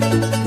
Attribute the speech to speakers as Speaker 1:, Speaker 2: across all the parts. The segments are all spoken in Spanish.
Speaker 1: de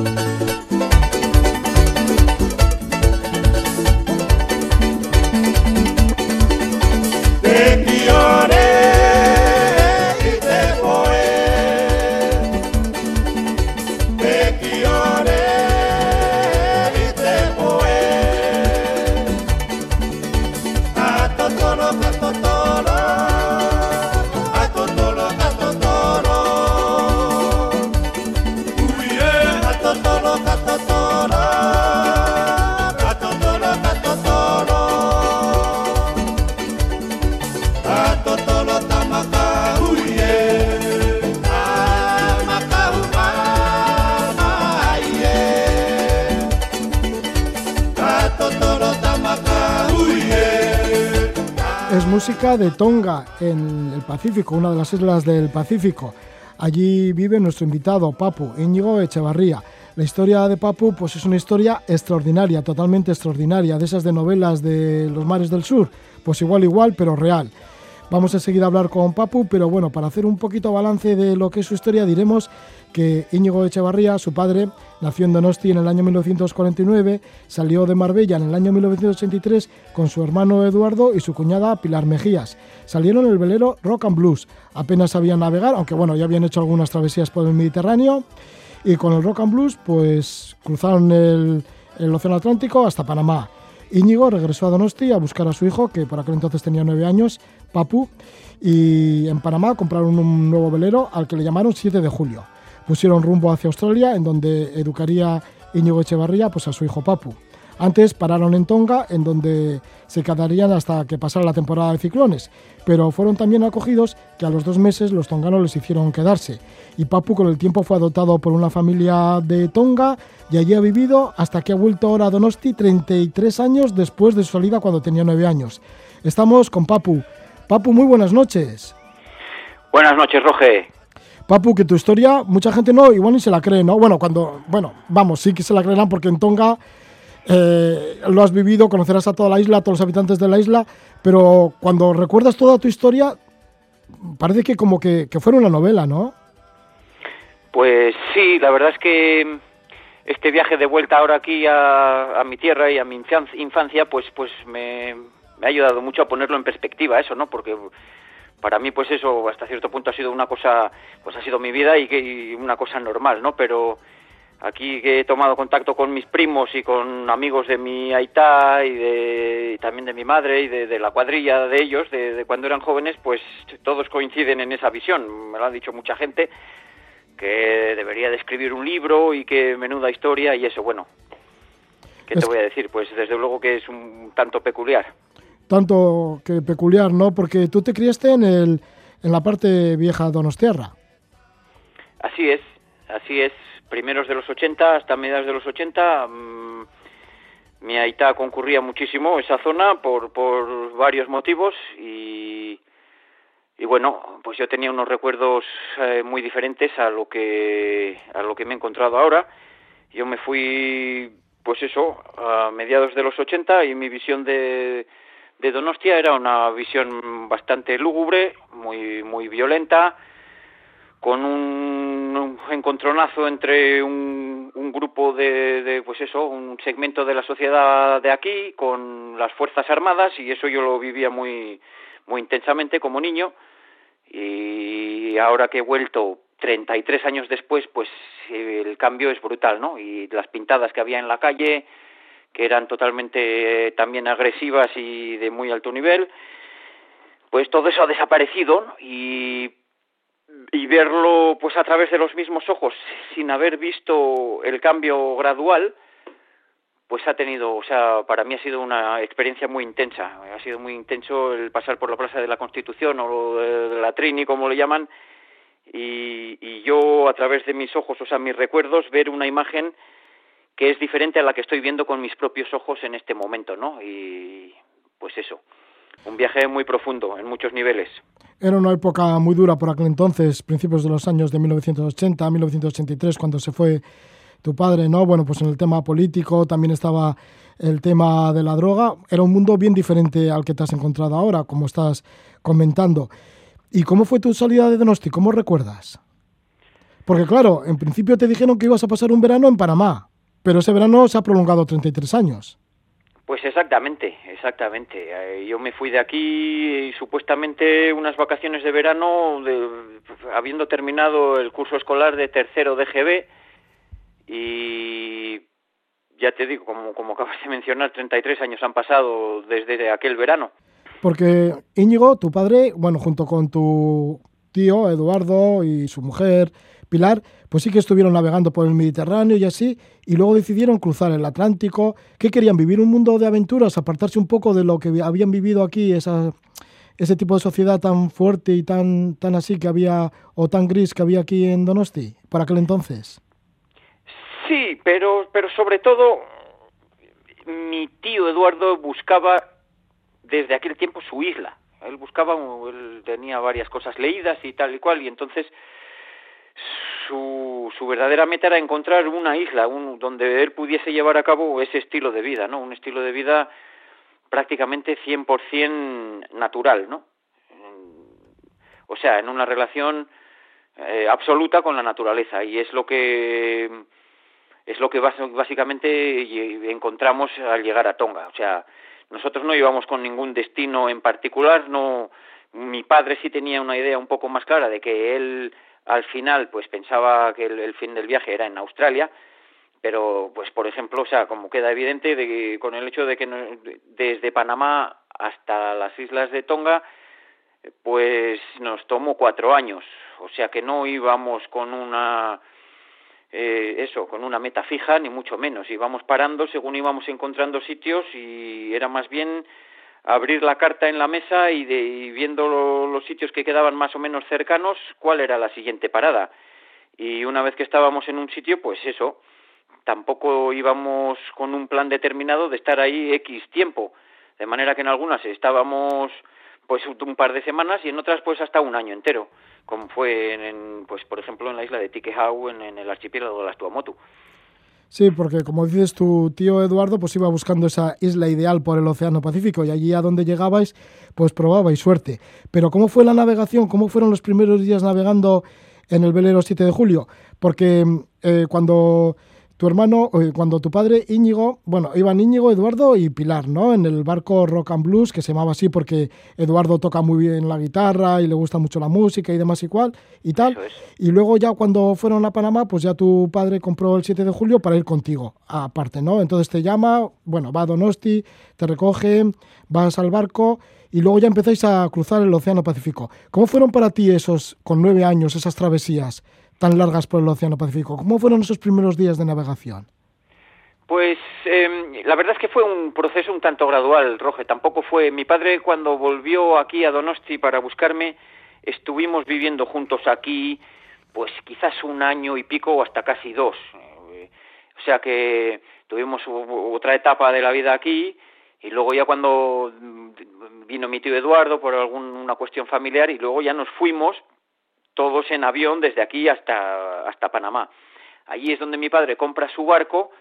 Speaker 1: En el Pacífico, una de las islas del Pacífico. Allí vive nuestro invitado, Papu, Íñigo Echevarría. La historia de Papu pues es una historia extraordinaria, totalmente extraordinaria, de esas de novelas de los mares del sur, pues igual igual, pero real. Vamos a seguir a hablar con Papu, pero bueno, para hacer un poquito balance de lo que es su historia, diremos que Íñigo Echevarría, su padre, nació en Donosti en el año 1949, salió de Marbella en el año 1983 con su hermano Eduardo y su cuñada Pilar Mejías. Salieron en el velero Rock and Blues, apenas sabían navegar, aunque bueno, ya habían hecho algunas travesías por el Mediterráneo, y con el Rock and Blues pues cruzaron el, el Océano Atlántico hasta Panamá. Íñigo regresó a Donosti a buscar a su hijo, que por aquel entonces tenía nueve años, Papu, y en Panamá compraron un nuevo velero al que le llamaron 7 de julio pusieron rumbo hacia Australia, en donde educaría Íñigo Echevarría pues, a su hijo Papu. Antes pararon en Tonga, en donde se quedarían hasta que pasara la temporada de ciclones, pero fueron también acogidos que a los dos meses los tonganos les hicieron quedarse. Y Papu con el tiempo fue adoptado por una familia de Tonga y allí ha vivido hasta que ha vuelto ahora a Donosti 33 años después de su salida cuando tenía 9 años. Estamos con Papu. Papu, muy buenas noches.
Speaker 2: Buenas noches, Roge.
Speaker 1: Papu, que tu historia, mucha gente no, igual ni se la cree, ¿no? Bueno, cuando, bueno, vamos, sí que se la creerán porque en Tonga eh, lo has vivido, conocerás a toda la isla, a todos los habitantes de la isla, pero cuando recuerdas toda tu historia, parece que como que, que fuera una novela, ¿no?
Speaker 2: Pues sí, la verdad es que este viaje de vuelta ahora aquí a, a mi tierra y a mi infancia, pues, pues me, me ha ayudado mucho a ponerlo en perspectiva eso, ¿no? Porque para mí pues eso hasta cierto punto ha sido una cosa pues ha sido mi vida y, que, una cosa normal no pero aquí que he tomado contacto con mis primos y con amigos de mi aitá y, de, también de mi madre y de, la cuadrilla de ellos de, cuando eran jóvenes pues todos coinciden en esa visión. Me lo ha dicho mucha gente que debería de escribir un libro y que menuda historia y eso bueno. Qué te voy a decir pues desde luego que es un tanto peculiar
Speaker 1: tanto que peculiar, ¿no? Porque tú te criaste en, el, en la parte vieja de Donostiarra.
Speaker 2: Así es, así es. Primeros de los 80 hasta mediados de los 80, mm, mi aita concurría muchísimo esa zona por, por varios motivos y, y bueno, pues yo tenía unos recuerdos eh, muy diferentes a lo que a lo que me he encontrado ahora. Yo me fui, pues eso, a mediados de los 80 y mi visión de de Donostia era una visión bastante lúgubre, muy, muy violenta, con un, encontronazo entre un, grupo de, de, pues eso, un segmento de la sociedad de aquí con las Fuerzas Armadas y eso yo lo vivía muy, muy intensamente como niño y ahora que he vuelto 33 años después, pues el cambio es brutal, ¿no? Y las pintadas que había en la calle, que eran totalmente eh, también agresivas y de muy alto nivel, pues todo eso ha desaparecido y, verlo pues a través de los mismos ojos sin haber visto el cambio gradual, pues ha tenido, o sea, para mí ha sido una experiencia muy intensa, ha sido muy intenso el pasar por la Plaza de la Constitución o de la Trini, como le llaman, y yo a través de mis ojos, o sea, mis recuerdos, ver una imagen que es diferente a la que estoy viendo con mis propios ojos en este momento, ¿no? Y pues eso, un viaje muy profundo en muchos niveles.
Speaker 1: Era una época muy dura por aquel entonces, principios de los años de 1980, 1983, cuando se fue tu padre, ¿no? Bueno, pues en el tema político también estaba el tema de la droga. Era un mundo bien diferente al que te has encontrado ahora, como estás comentando. ¿Y cómo fue tu salida de Donosti? ¿Cómo recuerdas? Porque claro, en principio te dijeron que ibas a pasar un verano en Panamá, pero ese verano se ha prolongado 33 años.
Speaker 2: Pues exactamente, exactamente. Eh, yo me fui de aquí y, supuestamente unas vacaciones de verano, habiendo terminado el curso escolar de tercero de GB y ya te digo, como, como acabas de mencionar, 33 años han pasado desde aquel verano.
Speaker 1: Porque Íñigo, tu padre, bueno, junto con tu tío Eduardo y su mujer Pilar, pues sí que estuvieron navegando por el Mediterráneo y así, y luego decidieron cruzar el Atlántico. ¿Qué querían? ¿Vivir un mundo de aventuras? ¿Apartarse un poco de lo que habían vivido aquí, esa, ese tipo de sociedad tan fuerte y tan, tan así que había, o tan gris que había aquí en Donosti, para aquel entonces?
Speaker 2: Sí, pero, pero sobre todo mi tío Eduardo buscaba desde aquel tiempo su isla. Él buscaba, él tenía varias cosas leídas y tal y cual, y entonces su, su verdadera meta era encontrar una isla un, donde él pudiese llevar a cabo ese estilo de vida, ¿no? Un estilo de vida prácticamente 100% natural, ¿no? O sea, en una relación eh, absoluta con la naturaleza y es lo que es lo que básicamente encontramos al llegar a Tonga. O sea, nosotros no íbamos con ningún destino en particular, no mi padre sí tenía una idea un poco más clara de que él al final pues pensaba que el, fin del viaje era en Australia, pero pues por ejemplo, o sea, como queda evidente de con el hecho de que desde Panamá hasta las islas de Tonga pues nos tomó cuatro años, o sea que no íbamos con una eh, eso, con una meta fija, ni mucho menos. Íbamos parando según íbamos encontrando sitios y era más bien abrir la carta en la mesa y, de, viendo los sitios que quedaban más o menos cercanos, cuál era la siguiente parada. Y una vez que estábamos en un sitio, pues eso, tampoco íbamos con un plan determinado de estar ahí X tiempo. De manera que en algunas estábamos pues un par de semanas y en otras pues hasta un año entero como fue en, pues por ejemplo en la isla de Tikehau en, en el archipiélago de las Tuamotu.
Speaker 1: Sí, porque como dices tu tío Eduardo, pues iba buscando esa isla ideal por el Océano Pacífico y allí a donde llegabais, pues probabais suerte. Pero ¿cómo fue la navegación? ¿Cómo fueron los primeros días navegando en el velero 7 de julio? Porque eh, cuando tu hermano, cuando tu padre Íñigo, bueno, iban Íñigo, Eduardo y Pilar, ¿no? En el barco Rock and Blues, que se llamaba así porque Eduardo toca muy bien la guitarra y le gusta mucho la música y demás igual y tal. Y luego ya cuando fueron a Panamá, pues ya tu padre compró el 7 de julio para ir contigo, aparte, ¿no? Entonces te llama, bueno, va a Donosti, te recoge, vas al barco y luego ya empezáis a cruzar el Océano Pacífico. ¿Cómo fueron para ti esos, con nueve años, esas travesías? Tan largas por el Océano Pacífico. ¿Cómo fueron esos primeros días de navegación?
Speaker 2: Pues em, la verdad es que fue un proceso un tanto gradual, Roge. Tampoco fue. Mi padre, cuando volvió aquí a Donosti para buscarme, estuvimos viviendo juntos aquí, pues quizás un año y pico o hasta casi dos. Eh, o sea que tuvimos otra etapa de la vida aquí y luego ya cuando vino mi tío Eduardo por alguna cuestión familiar y luego ya nos fuimos todos en avión desde aquí hasta, hasta Panamá. Allí es donde mi padre compra su barco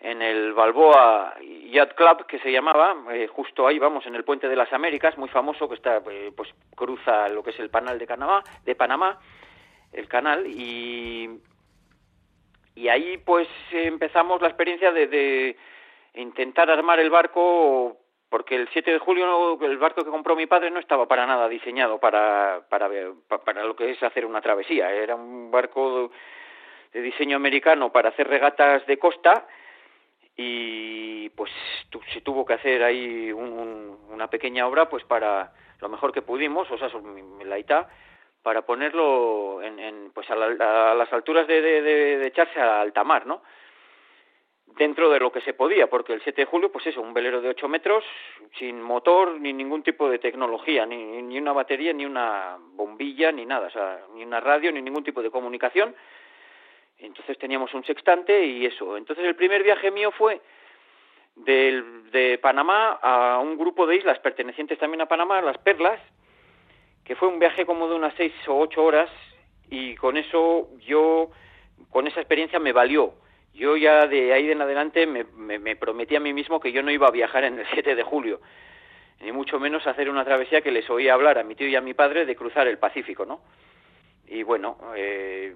Speaker 2: en el Balboa Yacht Club que se llamaba, eh, justo ahí vamos en el puente de las Américas, muy famoso que está eh, pues cruza lo que es el canal de Panamá, de Panamá, el canal y y ahí pues empezamos la experiencia de, de intentar armar el barco porque el 7 de julio el barco que compró mi padre no estaba para nada diseñado para, para, para lo que es hacer una travesía. Era un barco de diseño americano para hacer regatas de costa y pues se tuvo que hacer ahí una pequeña obra pues para lo mejor que pudimos, o sea, la ITA, para ponerlo en, en pues a, las alturas de, de, de echarse a alta mar, ¿no? Dentro de lo que se podía, porque el 7 de julio, pues eso, un velero de 8 metros, sin motor, ni ningún tipo de tecnología, ni, ni una batería, ni una bombilla, ni nada, o sea, ni una radio, ni ningún tipo de comunicación. Entonces teníamos un sextante y eso. Entonces el primer viaje mío fue del, de Panamá a un grupo de islas pertenecientes también a Panamá, las Perlas, que fue un viaje como de unas 6 o 8 horas y con eso yo, con esa experiencia me valió yo ya de ahí en adelante me, me, prometí a mí mismo que yo no iba a viajar en el 7 de julio, ni mucho menos hacer una travesía que les oía hablar a mi tío y a mi padre de cruzar el Pacífico, ¿no? Y bueno, eh,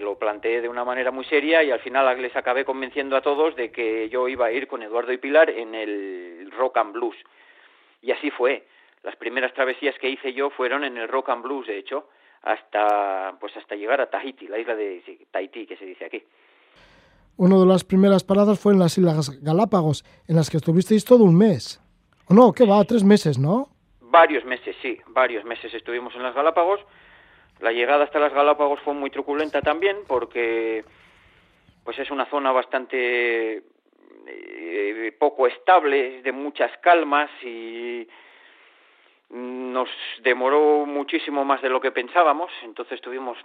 Speaker 2: lo planteé de una manera muy seria y al final les acabé convenciendo a todos de que yo iba a ir con Eduardo y Pilar en el Rock and Blues. Y así fue. Las primeras travesías que hice yo fueron en el Rock and Blues, de hecho, hasta pues hasta llegar a Tahiti, la isla de Tahití que se dice aquí.
Speaker 1: Una de las primeras paradas fue en las Islas Galápagos, en las que estuvisteis todo un mes. ¿O no? ¿Qué va? Tres meses, ¿no?
Speaker 2: Varios meses, sí. Varios meses estuvimos en las Galápagos. La llegada hasta las Galápagos fue muy truculenta también porque pues es una zona bastante eh, poco estable, de muchas calmas y nos demoró muchísimo más de lo que pensábamos, entonces tuvimos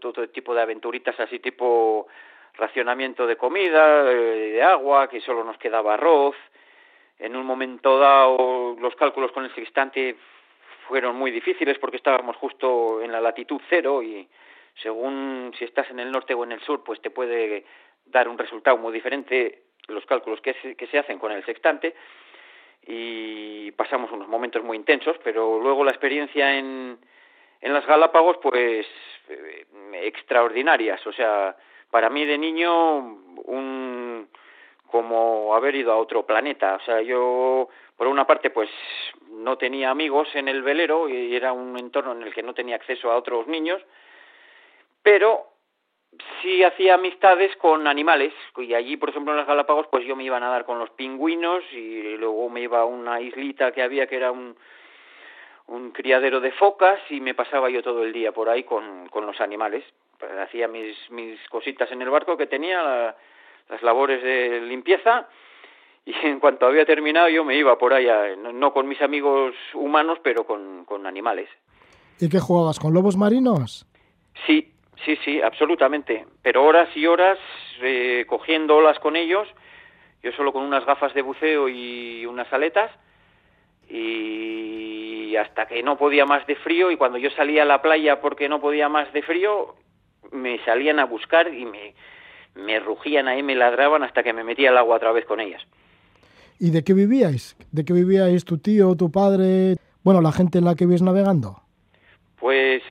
Speaker 2: todo tipo de aventuritas así tipo racionamiento de comida, de agua, que solo nos quedaba arroz. En un momento dado los cálculos con el sextante fueron muy difíciles porque estábamos justo en la latitud cero y según si estás en el norte o en el sur, pues te puede dar un resultado muy diferente los cálculos que se, que se hacen con el sextante y pasamos unos momentos muy intensos, pero luego la experiencia en, en las Galápagos, pues eh, extraordinarias, o sea, para mí de niño un como haber ido a otro planeta, o sea, yo por una parte pues no tenía amigos en el velero y era un entorno en el que no tenía acceso a otros niños, pero sí hacía amistades con animales. Y allí por ejemplo en las Galápagos pues yo me iba a nadar con los pingüinos y luego me iba a una islita que había que era un un criadero de focas y me pasaba yo todo el día por ahí con, con los animales hacía mis, mis cositas en el barco que tenía, las labores de limpieza, y en cuanto había terminado yo me iba por allá, no, con mis amigos humanos, pero con, con animales.
Speaker 1: ¿Y qué jugabas? ¿Con lobos marinos?
Speaker 2: Sí, sí, sí, absolutamente. Pero horas y horas eh, cogiendo olas con ellos, yo solo con unas gafas de buceo y unas aletas, y hasta que no podía más de frío, y cuando yo salía a la playa porque no podía más de frío, me salían a buscar y me, me rugían ahí, me ladraban hasta que me metía al agua otra vez con ellas.
Speaker 1: ¿Y de qué vivíais? ¿De qué vivíais tu tío, tu padre, bueno, la gente en la que vivías navegando?
Speaker 2: Pues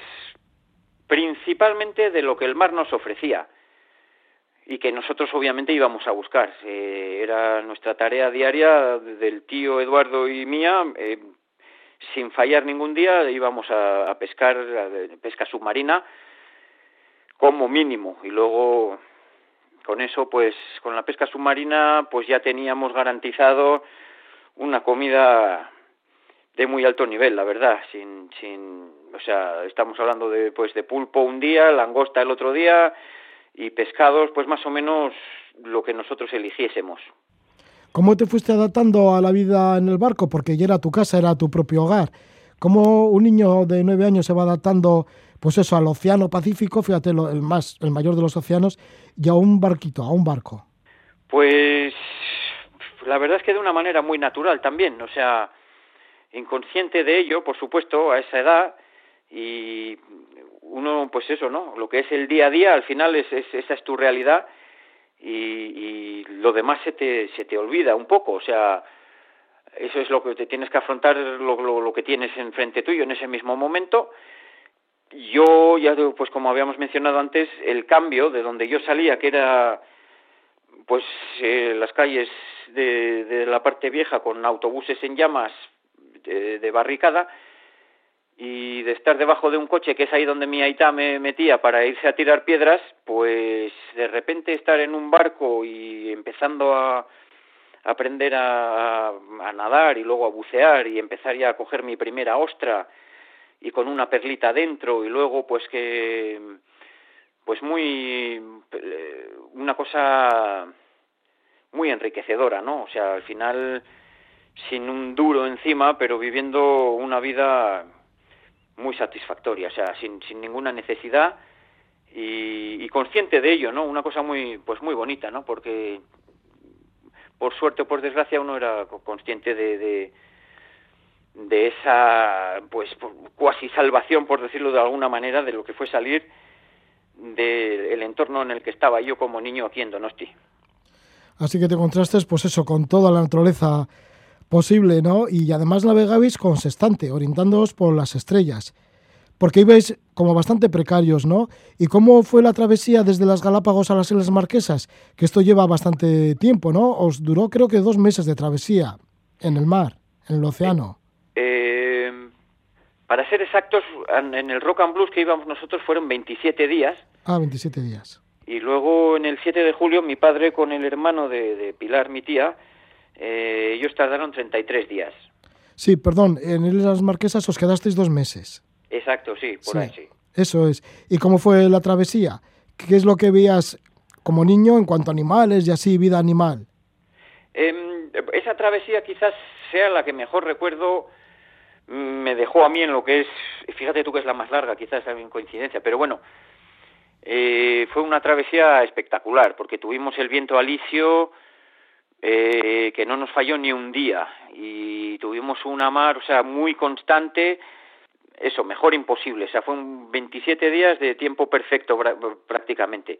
Speaker 2: principalmente de lo que el mar nos ofrecía y que nosotros obviamente íbamos a buscar. Eh, era nuestra tarea diaria del tío Eduardo y mía. Eh, sin fallar ningún día íbamos a, pescar, pesca submarina, como mínimo y luego con eso pues con la pesca submarina pues ya teníamos garantizado una comida de muy alto nivel la verdad sin sin o sea estamos hablando de pues de pulpo un día langosta el otro día y pescados pues más o menos lo que nosotros eligiésemos
Speaker 1: ¿Cómo te fuiste adaptando a la vida en el barco? Porque ya era tu casa, era tu propio hogar. ¿Cómo un niño de nueve años se va adaptando pues eso, al Océano Pacífico, fíjate, el, más, el mayor de los océanos, y a un barquito, a un barco?
Speaker 2: Pues la verdad es que de una manera muy natural también, o sea, inconsciente de ello, por supuesto, a esa edad, y uno, pues eso, ¿no? Lo que es el día a día, al final es, esa es tu realidad, y, y, lo demás se te, se te olvida un poco, o sea, eso es lo que te tienes que afrontar, lo, lo, que tienes enfrente tuyo en ese mismo momento, yo ya pues como habíamos mencionado antes el cambio de donde yo salía que era pues eh, las calles de, de, la parte vieja con autobuses en llamas de, de, barricada y de estar debajo de un coche que es ahí donde mi aita me metía para irse a tirar piedras pues de repente estar en un barco y empezando a aprender a, nadar y luego a bucear y empezar ya a coger mi primera ostra y con una perlita dentro y luego pues que pues muy eh, una cosa muy enriquecedora, ¿no? O sea, al final sin un duro encima, pero viviendo una vida muy satisfactoria, o sea, sin, sin ninguna necesidad y, y consciente de ello, ¿no? Una cosa muy pues muy bonita, ¿no? Porque por suerte o por desgracia uno era consciente de, de de esa pues cuasi salvación por decirlo de alguna manera de lo que fue salir del entorno en el que estaba yo como niño aquí en Donosti.
Speaker 1: Así que te contrastes pues eso con toda la naturaleza posible, ¿no? Y además navegabais con sextante, orientándoos por las estrellas. porque ibais como bastante precarios, ¿no? ¿Y cómo fue la travesía desde las Galápagos a las Islas Marquesas? Que esto lleva bastante tiempo, ¿no? Os duró creo que dos meses de travesía en el mar, en el océano.
Speaker 2: Eh, para ser exactos, en el Rock and Blues que íbamos nosotros fueron 27 días.
Speaker 1: Ah, 27 días.
Speaker 2: Y luego en el 7 de julio mi padre con el hermano de, Pilar, mi tía, eh, ellos tardaron 33 días.
Speaker 1: Sí, perdón, en Islas Marquesas os quedasteis dos meses.
Speaker 2: Exacto, sí, por ahí sí.
Speaker 1: Eso es. ¿Y cómo fue la travesía? ¿Qué es lo que veías como niño en cuanto a animales y así, vida animal?
Speaker 2: Em, esa travesía quizás sea la que mejor recuerdo mm, me dejó a mí en lo que es, fíjate tú que es la más larga, quizás es coincidencia, pero bueno, eh, fue una travesía espectacular, porque tuvimos el viento alisio eh, que no nos falló ni un día, y tuvimos una mar, o sea, muy constante, eso, mejor imposible, o sea, fue un 27 días de tiempo perfecto prácticamente.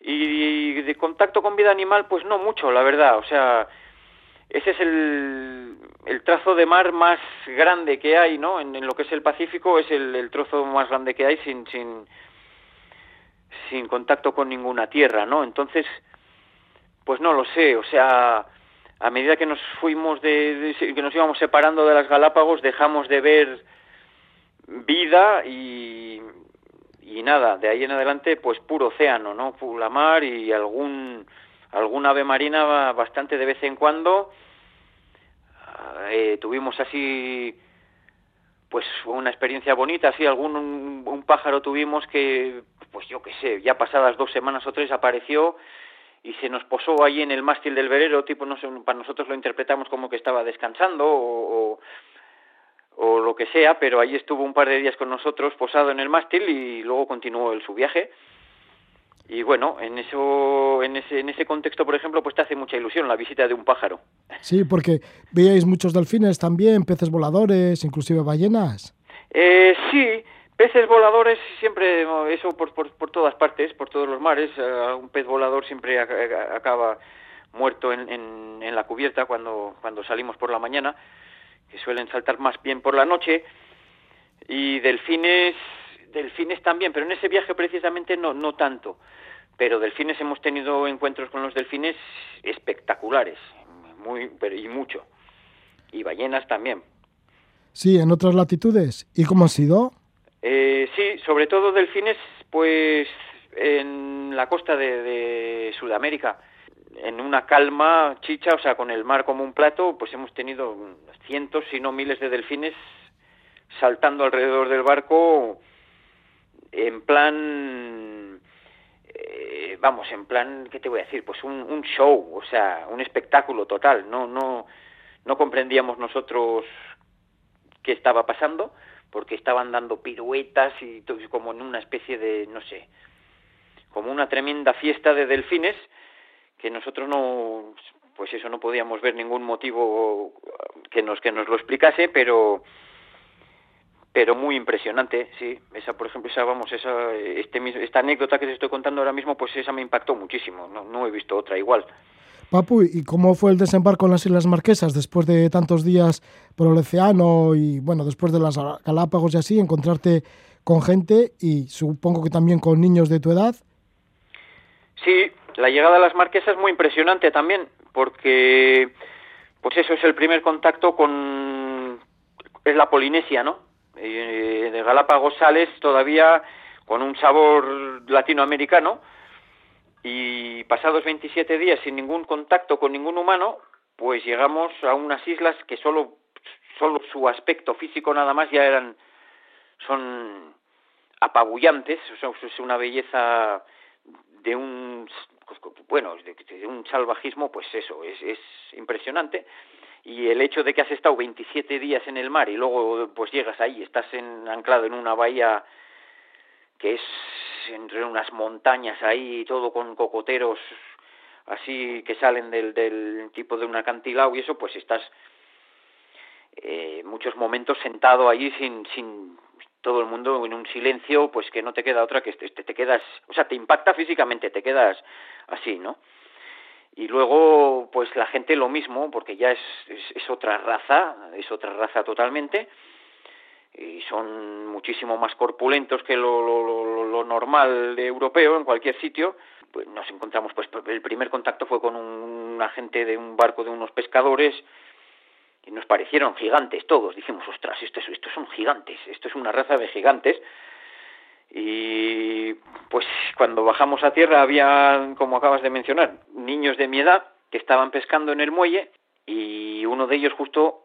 Speaker 2: Y de contacto con vida animal, pues no mucho, la verdad, o sea, ese es el, el trazo de mar más grande que hay, ¿no? En, lo que es el Pacífico es el, el, trozo más grande que hay sin, sin, sin contacto con ninguna tierra, ¿no? Entonces, pues no lo sé, o sea, a medida que nos fuimos de, que nos íbamos separando de las Galápagos, dejamos de ver vida y, nada, de ahí en adelante pues puro océano, ¿no? La mar y algún algún ave marina bastante de vez en cuando. Eh, tuvimos así pues una experiencia bonita, así algún un, pájaro tuvimos que pues yo qué sé, ya pasadas dos semanas o tres apareció y se nos posó ahí en el mástil del velero, tipo no sé, para nosotros lo interpretamos como que estaba descansando o o lo que sea, pero ahí estuvo un par de días con nosotros posado en el mástil y luego continuó el, su viaje. Y bueno, en eso, en ese, en ese contexto, por ejemplo, pues te hace mucha ilusión la visita de un pájaro.
Speaker 1: Sí, porque veíais muchos delfines también, peces voladores, inclusive ballenas.
Speaker 2: Eh, sí, peces voladores siempre, eso por, por, por todas partes, por todos los mares. Eh, un pez volador siempre acaba muerto en, en, en la cubierta cuando, cuando salimos por la mañana que suelen saltar más bien por la noche, y delfines, delfines también, pero en ese viaje precisamente no, no tanto. Pero delfines hemos tenido encuentros con los delfines espectaculares, muy, pero, y mucho. Y ballenas también.
Speaker 1: Sí, en otras latitudes. ¿Y cómo ha sido?
Speaker 2: Eh, sí, sobre todo delfines, pues en la costa de, Sudamérica en una calma chicha, o sea, con el mar como un plato, pues hemos tenido cientos, si no miles de delfines saltando alrededor del barco en plan, eh, vamos, en plan, ¿qué te voy a decir? Pues un, un show, o sea, un espectáculo total. No, no, no comprendíamos nosotros qué estaba pasando, porque estaban dando piruetas y como en una especie de, no sé, como una tremenda fiesta de delfines que nosotros no pues eso no podíamos ver ningún motivo que nos que nos lo explicase pero pero muy impresionante sí. Esa por ejemplo esa vamos esa este esta anécdota que te estoy contando ahora mismo pues esa me impactó muchísimo no, no he visto otra igual
Speaker 1: Papu, ¿y cómo fue el desembarco en las Islas Marquesas después de tantos días por el océano y, bueno, después de las Galápagos y así, encontrarte con gente y supongo que también con niños de tu edad?
Speaker 2: Sí, la llegada a las Marquesas es muy impresionante también, porque pues eso es el primer contacto con es la Polinesia, ¿no? Eh, de Galápagos sales todavía con un sabor latinoamericano y pasados 27 días sin ningún contacto con ningún humano, pues llegamos a unas islas que solo solo su aspecto físico nada más ya eran son apabullantes, es una belleza de un bueno, de, un salvajismo, pues eso, es, es impresionante. Y el hecho de que has estado 27 días en el mar y luego pues llegas ahí, estás en, anclado en una bahía que es entre unas montañas ahí, todo con cocoteros así que salen del, del tipo de un acantilado y eso, pues estás eh, muchos momentos sentado allí sin, sin todo el mundo en un silencio, pues que no te queda otra que te, te quedas, o sea, te impacta físicamente, te quedas así, ¿no? Y luego, pues la gente lo mismo, porque ya es, es, otra raza, es otra raza totalmente. Y son muchísimo más corpulentos que lo, normal de europeo en cualquier sitio. Pues nos encontramos, pues el primer contacto fue con un, agente de un barco de unos pescadores y nos parecieron gigantes todos. Dijimos, ostras, estos son gigantes, esto es una raza de gigantes. Y pues cuando bajamos a tierra había, como acabas de mencionar, niños de mi edad que estaban pescando en el muelle y uno de ellos justo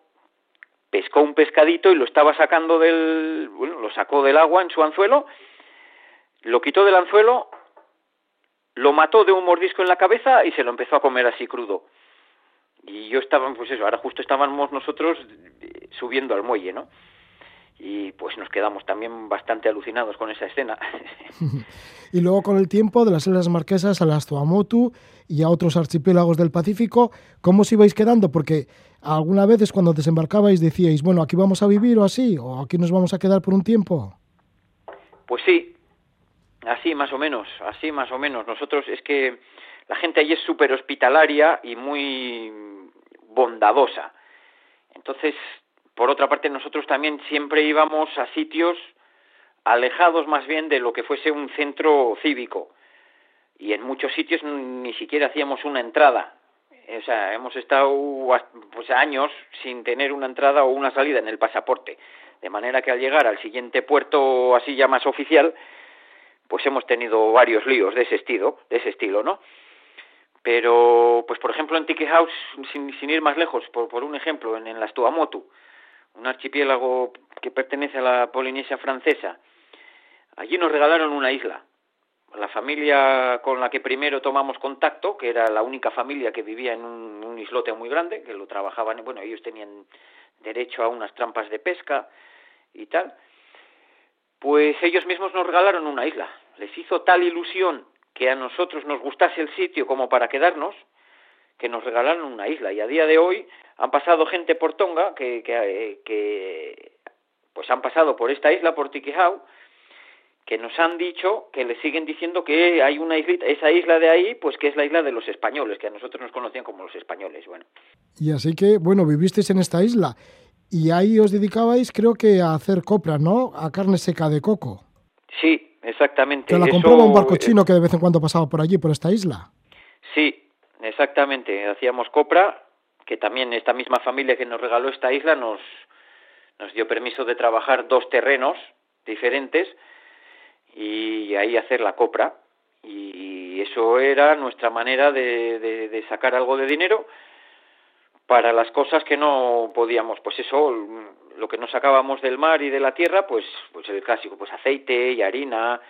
Speaker 2: pescó un pescadito y lo estaba sacando del, bueno, lo sacó del agua en su anzuelo, lo quitó del anzuelo, lo mató de un mordisco en la cabeza y se lo empezó a comer así crudo. Y yo estaba, pues eso, ahora justo estábamos nosotros eh, subiendo al muelle, ¿no? y pues nos quedamos también bastante alucinados con esa escena.
Speaker 1: y luego con el tiempo de las Islas Marquesas a las Tuamotu y a otros archipiélagos del Pacífico, ¿cómo os ibais quedando? Porque alguna vez cuando desembarcabais decíais, bueno, aquí vamos a vivir o así, o aquí nos vamos a quedar por un tiempo.
Speaker 2: Pues sí, así más o menos, así más o menos. Nosotros es que la gente allí es súper hospitalaria y muy bondadosa. Entonces por otra parte, nosotros también siempre íbamos a sitios alejados más bien de lo que fuese un centro cívico. Y en muchos sitios ni siquiera hacíamos una entrada. O sea, hemos estado pues, años sin tener una entrada o una salida en el pasaporte. De manera que al llegar al siguiente puerto así ya más oficial, pues hemos tenido varios líos de ese estilo, de ese estilo, ¿no? Pero, pues por ejemplo en Tiki House, sin, ir más lejos, por, por un ejemplo, en, en las Tuamotu, un archipiélago que pertenece a la Polinesia francesa. Allí nos regalaron una isla. La familia con la que primero tomamos contacto, que era la única familia que vivía en un, islote muy grande, que lo trabajaban, bueno, ellos tenían derecho a unas trampas de pesca y tal, pues ellos mismos nos regalaron una isla. Les hizo tal ilusión que a nosotros nos gustase el sitio como para quedarnos, que nos regalaron una isla. Y a día de hoy han pasado gente por Tonga que, que, que pues han pasado por esta isla, por Tikihau, que nos han dicho que le siguen diciendo que hay una isla, esa isla de ahí, pues que es la isla de los españoles, que a nosotros nos conocían como los españoles, bueno.
Speaker 1: Y así que, bueno, vivisteis en esta isla y ahí os dedicabais, creo que a hacer copra, ¿no? A carne seca de coco.
Speaker 2: Sí, exactamente.
Speaker 1: Que la compraba un barco chino que de vez en cuando pasaba por allí, por esta isla.
Speaker 2: Sí, exactamente. Hacíamos copra que también esta misma familia que nos regaló esta isla nos, nos dio permiso de trabajar dos terrenos diferentes y ahí hacer la copra. Y eso era nuestra manera de, de, sacar algo de dinero para las cosas que no podíamos, pues eso, lo que no sacábamos del mar y de la tierra, pues, pues el clásico, pues aceite y harina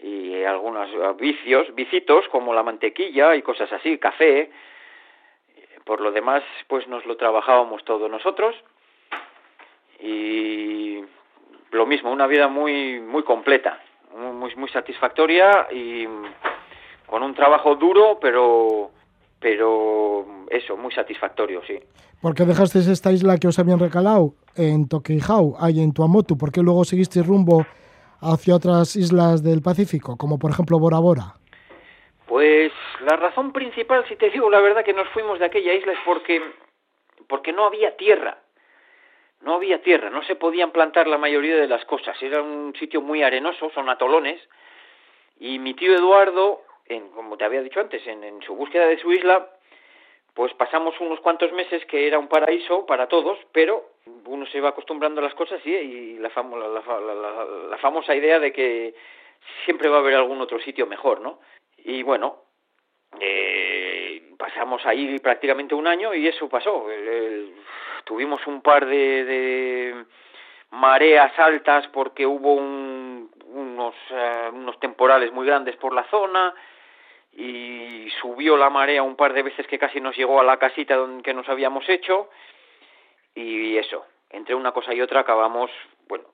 Speaker 2: y algunos vicios, vicitos como la mantequilla y cosas así, café, por lo demás, pues nos lo trabajábamos todos nosotros. Y lo mismo, una vida muy muy completa, muy muy satisfactoria y con un trabajo duro, pero pero eso, muy satisfactorio, sí.
Speaker 1: ¿Por qué dejasteis esta isla que os habían recalado en Tokijau, ahí en Tuamotu? ¿Por qué luego seguisteis rumbo hacia otras islas del Pacífico, como por ejemplo Bora Bora?
Speaker 2: Pues la razón principal, si te digo la verdad, que nos fuimos de aquella isla es porque, porque no había tierra. No había tierra, no se podían plantar la mayoría de las cosas. Era un sitio muy arenoso, son atolones. Y mi tío Eduardo, en, como te había dicho antes, en, su búsqueda de su isla, pues pasamos unos cuantos meses que era un paraíso para todos, pero uno se va acostumbrando a las cosas y, y la, la famosa idea de que siempre va a haber algún otro sitio mejor, ¿no? Y bueno, eh, pasamos ahí prácticamente un año y eso pasó. Tuvimos un par de, mareas altas porque hubo unos, eh, unos temporales muy grandes por la zona y subió la marea un par de veces que casi nos llegó a la casita donde, que nos habíamos hecho y eso, entre una cosa y otra acabamos, bueno,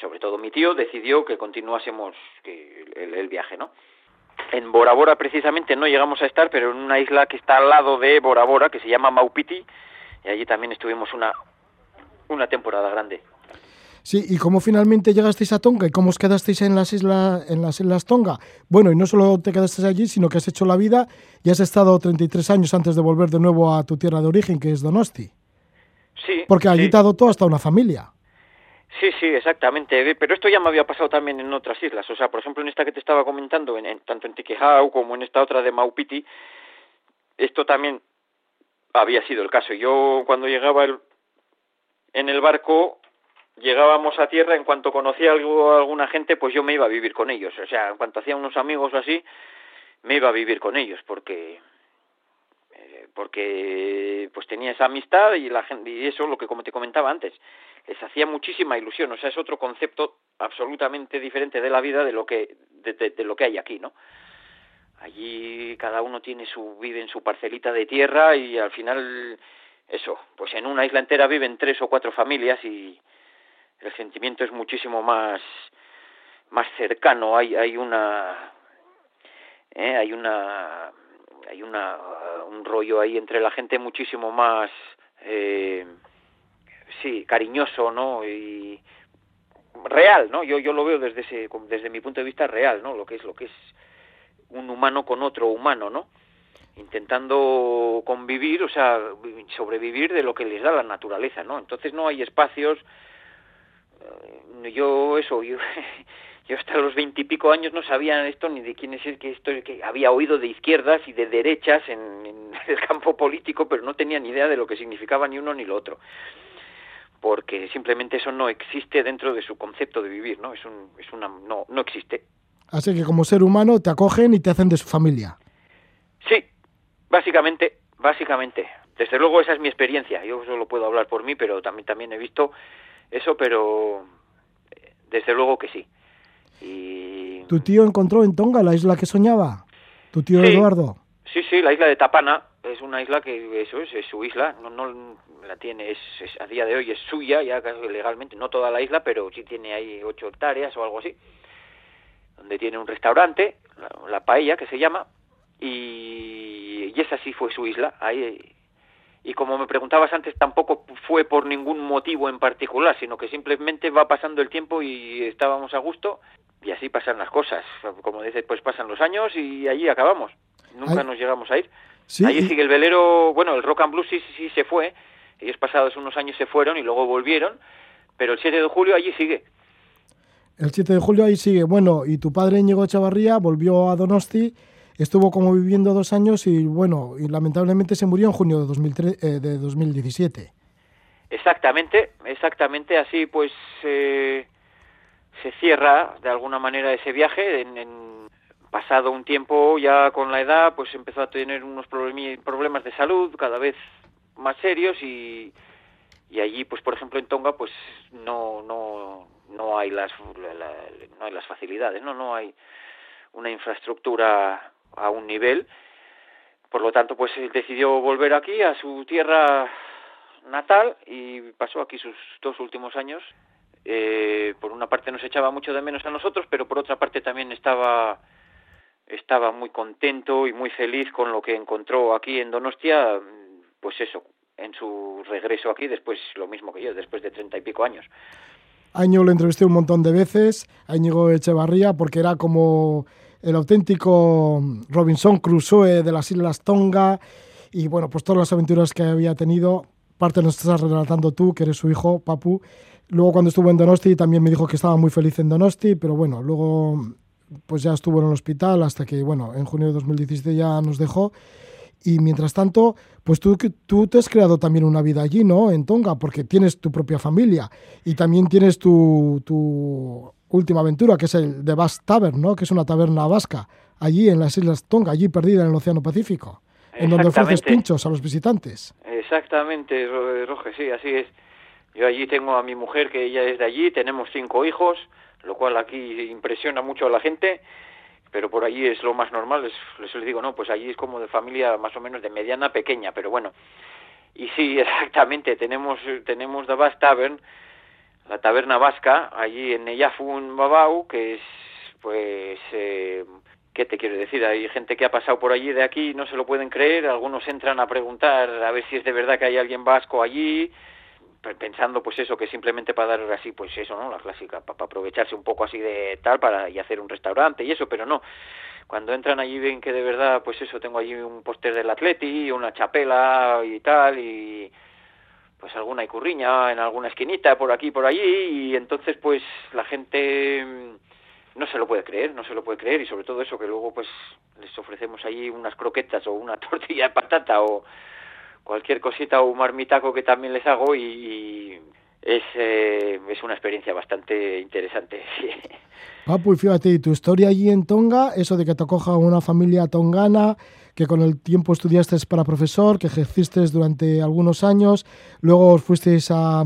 Speaker 2: sobre todo mi tío decidió que continuásemos el viaje, ¿no? en Bora Bora precisamente no llegamos a estar, pero en una isla que está al lado de Bora Bora, que se llama Maupiti, y allí también estuvimos una, una temporada grande.
Speaker 1: Sí, ¿y cómo finalmente llegasteis a Tonga y cómo os quedasteis en las islas en las islas Tonga? Bueno, y no solo te quedaste allí, sino que has hecho la vida y has estado 33 años antes de volver de nuevo a tu tierra de origen, que es Donosti.
Speaker 2: Sí.
Speaker 1: Porque allí te adoptó hasta una familia.
Speaker 2: Sí, sí, exactamente. Pero esto ya me había pasado también en otras islas. O sea, por ejemplo, en esta que te estaba comentando, en, tanto en Tiquejau como en esta otra de Maupiti, esto también había sido el caso. Yo cuando llegaba en el barco, llegábamos a tierra, en cuanto conocía algo, alguna gente, pues yo me iba a vivir con ellos. O sea, en cuanto hacía unos amigos o así, me iba a vivir con ellos, porque eh, porque pues tenía esa amistad y la gente y eso lo que como te comentaba antes les hacía muchísima ilusión o sea es otro concepto absolutamente diferente de la vida de lo que de, lo que hay aquí no allí cada uno tiene su vive en su parcelita de tierra y al final eso pues en una isla entera viven tres o cuatro familias y el sentimiento es muchísimo más más cercano. Hay hay una ¿eh? hay una hay una un rollo ahí entre la gente muchísimo más eh, sí cariñoso no y real no yo yo lo veo desde ese desde mi punto de vista real no lo que es lo que es un humano con otro humano no intentando convivir o sea sobrevivir de lo que les da la naturaleza no entonces no hay espacios eh, yo eso yo yo hasta los veintipico años no sabía esto ni de quién es el que esto que había oído de izquierdas y de derechas en, el campo político pero no tenía ni idea de lo que significaba ni uno ni lo otro. Porque simplemente eso no existe dentro de su concepto de vivir no es un, es una no no existe
Speaker 1: así que como ser humano te acogen y te hacen de su familia.
Speaker 2: Sí básicamente básicamente. Desde luego esa es mi experiencia. Yo solo puedo hablar por mí pero también también he visto eso pero eh, desde luego que sí. Y...
Speaker 1: ¿Tu tío encontró en Tonga la isla que soñaba? ¿Tu tío Eduardo?
Speaker 2: Sí, sí, la isla de Tapana. Es una isla que eso es, es su isla, no, no la tiene, es, a día de hoy es suya, ya legalmente, no toda la isla, pero sí tiene ahí ocho hectáreas o algo así, donde tiene un restaurante, la, Paella que se llama, y, y esa sí fue su isla, ahí y como me preguntabas antes, tampoco fue por ningún motivo en particular, sino que simplemente va pasando el tiempo y estábamos a gusto y así pasan las cosas. Como dices, pues pasan los años y allí acabamos. Nunca nos llegamos a ir. Allí sigue el velero, bueno, el Rock and Blues sí, sí se fue, ellos pasados unos años se fueron y luego volvieron, pero el 7 de julio allí sigue.
Speaker 1: El 7 de julio ahí sigue. Bueno, y tu padre Íñigo Chavarría volvió a Donosti Estuvo como viviendo dos años y bueno, y lamentablemente se murió en junio de, 2003, eh, de 2017.
Speaker 2: Exactamente, exactamente así pues eh, se cierra de alguna manera ese viaje. En, pasado un tiempo ya con la edad pues empezó a tener unos problemas de salud cada vez más serios y, y allí pues por ejemplo en Tonga pues no no no hay las no hay las facilidades no no hay una infraestructura a un nivel. Por lo tanto, pues decidió volver aquí a su tierra natal y pasó aquí sus dos últimos años. Eh, por una parte nos echaba mucho de menos a nosotros, pero por otra parte también estaba estaba muy contento y muy feliz con lo que encontró aquí en Donostia, pues eso, en su regreso aquí, después lo mismo que yo, después de treinta y pico años.
Speaker 1: Año lo entrevisté un montón de veces, a Íñigo Echevarría, porque era como el auténtico Robinson Crusoe de las Islas Tonga y bueno, pues todas las aventuras que había tenido. Parte nos estás relatando tú, que eres su hijo, Papu. Luego cuando estuvo en Donosti también me dijo que estaba muy feliz en Donosti, pero bueno, luego pues ya estuvo en el hospital hasta que, bueno, en junio de 2017 ya nos dejó. Y mientras tanto, pues tú, tú te has creado también una vida allí, ¿no? En Tonga, porque tienes tu propia familia y también tienes tu, tu última aventura, que es el de Bass Tavern, ¿no? que es una taberna vasca, allí en las Islas Tonga, allí perdida en el Océano Pacífico, en donde ofreces pinchos a los visitantes.
Speaker 2: Exactamente, Roge, sí, así es. Yo allí tengo a mi mujer, que ella es de allí, tenemos cinco hijos, lo cual aquí impresiona mucho a la gente, pero por allí es lo más normal, les, digo, no, pues allí es como de familia más o menos de mediana pequeña, pero bueno. Y sí, exactamente, tenemos, tenemos The Tavern, la taberna vasca, allí en Neyafun Babau, que es, pues, eh, ¿qué te quiero decir? Hay gente que ha pasado por allí de aquí, no se lo pueden creer, algunos entran a preguntar a ver si es de verdad que hay alguien vasco allí, pensando pues eso, que simplemente para dar así, pues eso, ¿no? La clásica, para, aprovecharse un poco así de tal, para y hacer un restaurante y eso, pero no. Cuando entran allí ven que de verdad, pues eso, tengo allí un póster del Atleti, una chapela y tal, y pues alguna icurriña en alguna esquinita por aquí por allí y entonces pues la gente mm, no se lo puede creer, no se lo puede creer y sobre todo eso que luego pues les ofrecemos allí unas croquetas o una tortilla de patata o cualquier cosita o marmitaco que también les hago y, es, eh, es una experiencia bastante interesante.
Speaker 1: Papu, y fíjate, tu historia allí en Tonga, eso de que te acoja una familia tongana, que con el tiempo estudiaste para profesor, que ejerciste durante algunos años, luego fuisteis a,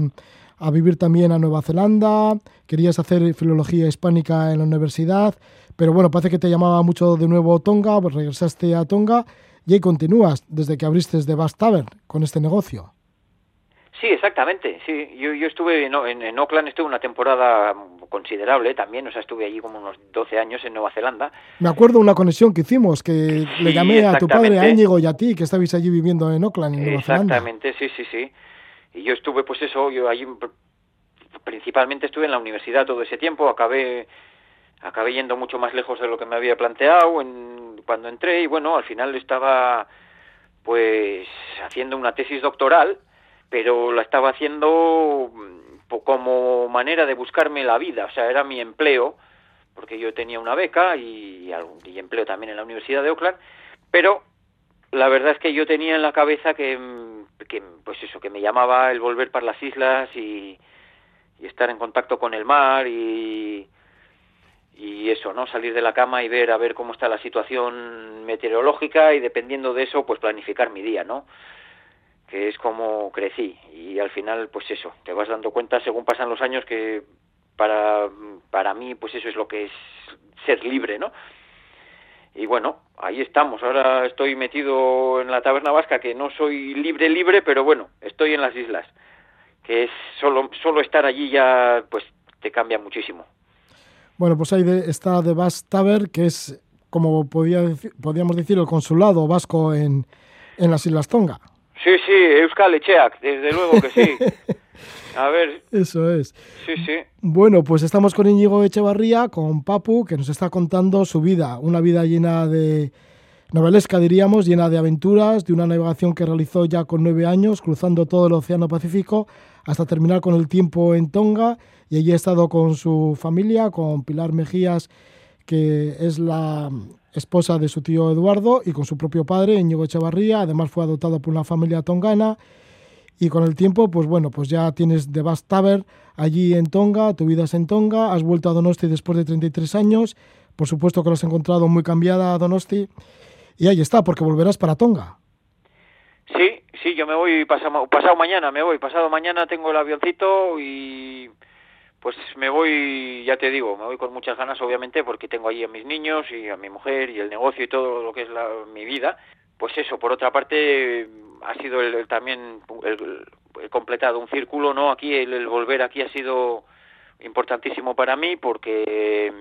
Speaker 1: a vivir también a Nueva Zelanda, querías hacer filología hispánica en la universidad, pero bueno, parece que te llamaba mucho de nuevo Tonga, pues regresaste a Tonga y ahí continúas desde que abriste The Bass Tavern con este negocio.
Speaker 2: Sí, exactamente. Sí, yo, yo estuve en, en, Auckland, estuve una temporada considerable también, o sea, estuve allí como unos 12 años en Nueva Zelanda.
Speaker 1: Me acuerdo una conexión que hicimos, que le llamé a tu padre, a Íñigo y a ti, que estabais allí viviendo en Auckland, en Nueva
Speaker 2: Zelanda. Exactamente, sí, sí, sí. Y yo estuve, pues eso, yo allí principalmente estuve en la universidad todo ese tiempo, acabé acabé yendo mucho más lejos de lo que me había planteado en, cuando entré y bueno, al final estaba pues haciendo una tesis doctoral, pero la estaba haciendo mm, como manera de buscarme la vida, o sea, era mi empleo, porque yo tenía una beca y, y empleo también en la Universidad de Oakland, pero la verdad es que yo tenía en la cabeza que, mm, que pues eso, que me llamaba el volver para las islas y, y estar en contacto con el mar y, y eso, ¿no? Salir de la cama y ver a ver cómo está la situación meteorológica y dependiendo de eso, pues planificar mi día, ¿no? Que es como crecí y al final, pues eso, te vas dando cuenta según pasan los años que para para mí, pues eso es lo que es ser libre, ¿no? Y bueno, ahí estamos. Ahora estoy metido en la taberna vasca, que no soy libre libre, pero bueno, estoy en las islas, que es solo solo estar allí ya, pues te cambia muchísimo.
Speaker 1: Bueno, pues ahí está de Bas Taber, que es, como podía podríamos decir, el consulado vasco en, en las Islas Tonga.
Speaker 2: Sí, sí, Euskal Echeak, desde luego que sí. A ver.
Speaker 1: Eso es.
Speaker 2: Sí, sí.
Speaker 1: Bueno, pues estamos con Íñigo Echevarría, con Papu, que nos está contando su vida, una vida llena de novelesca, diríamos, llena de aventuras, de una navegación que realizó ya con nueve años, cruzando todo el Océano Pacífico hasta terminar con el tiempo en Tonga y allí ha estado con su familia, con Pilar Mejías, que es la esposa de su tío Eduardo, y con su propio padre, Íñigo Echevarría. Además fue adoptado por una familia tongana. Y con el tiempo, pues bueno, pues ya tienes The Bass allí en Tonga, tu vida es en Tonga, has vuelto a Donosti después de 33 años, por supuesto que lo has encontrado muy cambiada Donosti, y ahí está, porque volverás para Tonga.
Speaker 2: Sí, sí, yo me voy pasado, pasado mañana, me voy, pasado mañana tengo el avioncito y pues me voy, ya te digo, me voy con muchas ganas, obviamente, porque tengo ahí a mis niños y a mi mujer y el negocio y todo lo que es la, mi vida. Pues eso, por otra parte, ha sido el, también el, completado un círculo, ¿no? Aquí el, volver aquí ha sido importantísimo para mí porque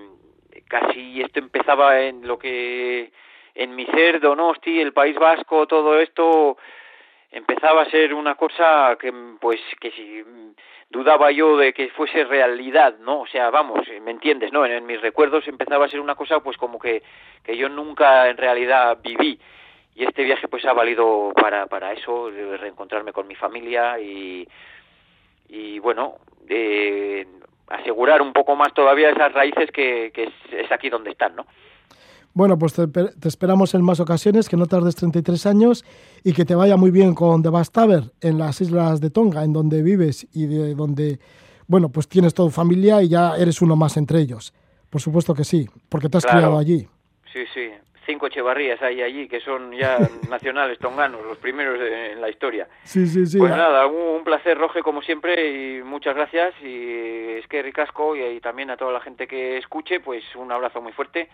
Speaker 2: casi esto empezaba en lo que en mi ser, Donosti, el País Vasco, todo esto empezaba a ser una cosa que pues que si dudaba yo de que fuese realidad, ¿no? O sea, vamos, ¿me entiendes? ¿No? En, mis recuerdos empezaba a ser una cosa pues como que, que yo nunca en realidad viví. Y este viaje pues ha valido para, para eso, reencontrarme con mi familia y, y bueno, asegurar un poco más todavía esas raíces que es aquí donde están, ¿no?
Speaker 1: Bueno, pues te, esperamos en más ocasiones, que no tardes 33 años y que te vaya muy bien con The en las islas de Tonga, en donde vives y de donde, bueno, pues tienes toda familia y ya eres uno más entre ellos. Por supuesto que sí, porque te has criado allí.
Speaker 2: Sí, sí. Cinco Echevarrías hay allí que son ya nacionales tonganos, los primeros en la historia.
Speaker 1: Sí, sí, sí.
Speaker 2: Pues nada, un, placer, Roge, como siempre, y muchas gracias. Y es que ricasco y también a toda la gente que escuche, pues un abrazo muy fuerte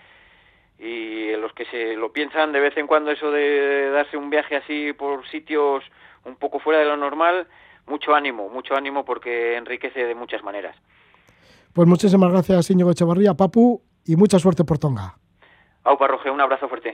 Speaker 2: y los que se lo piensan de vez en cuando eso de darse un viaje así por sitios un poco fuera de lo normal, mucho ánimo, mucho ánimo porque enriquece de muchas maneras.
Speaker 1: Pues muchísimas gracias, Íñigo Echevarría, Papu, y mucha suerte por Tonga.
Speaker 2: Aupa Roge, un abrazo fuerte.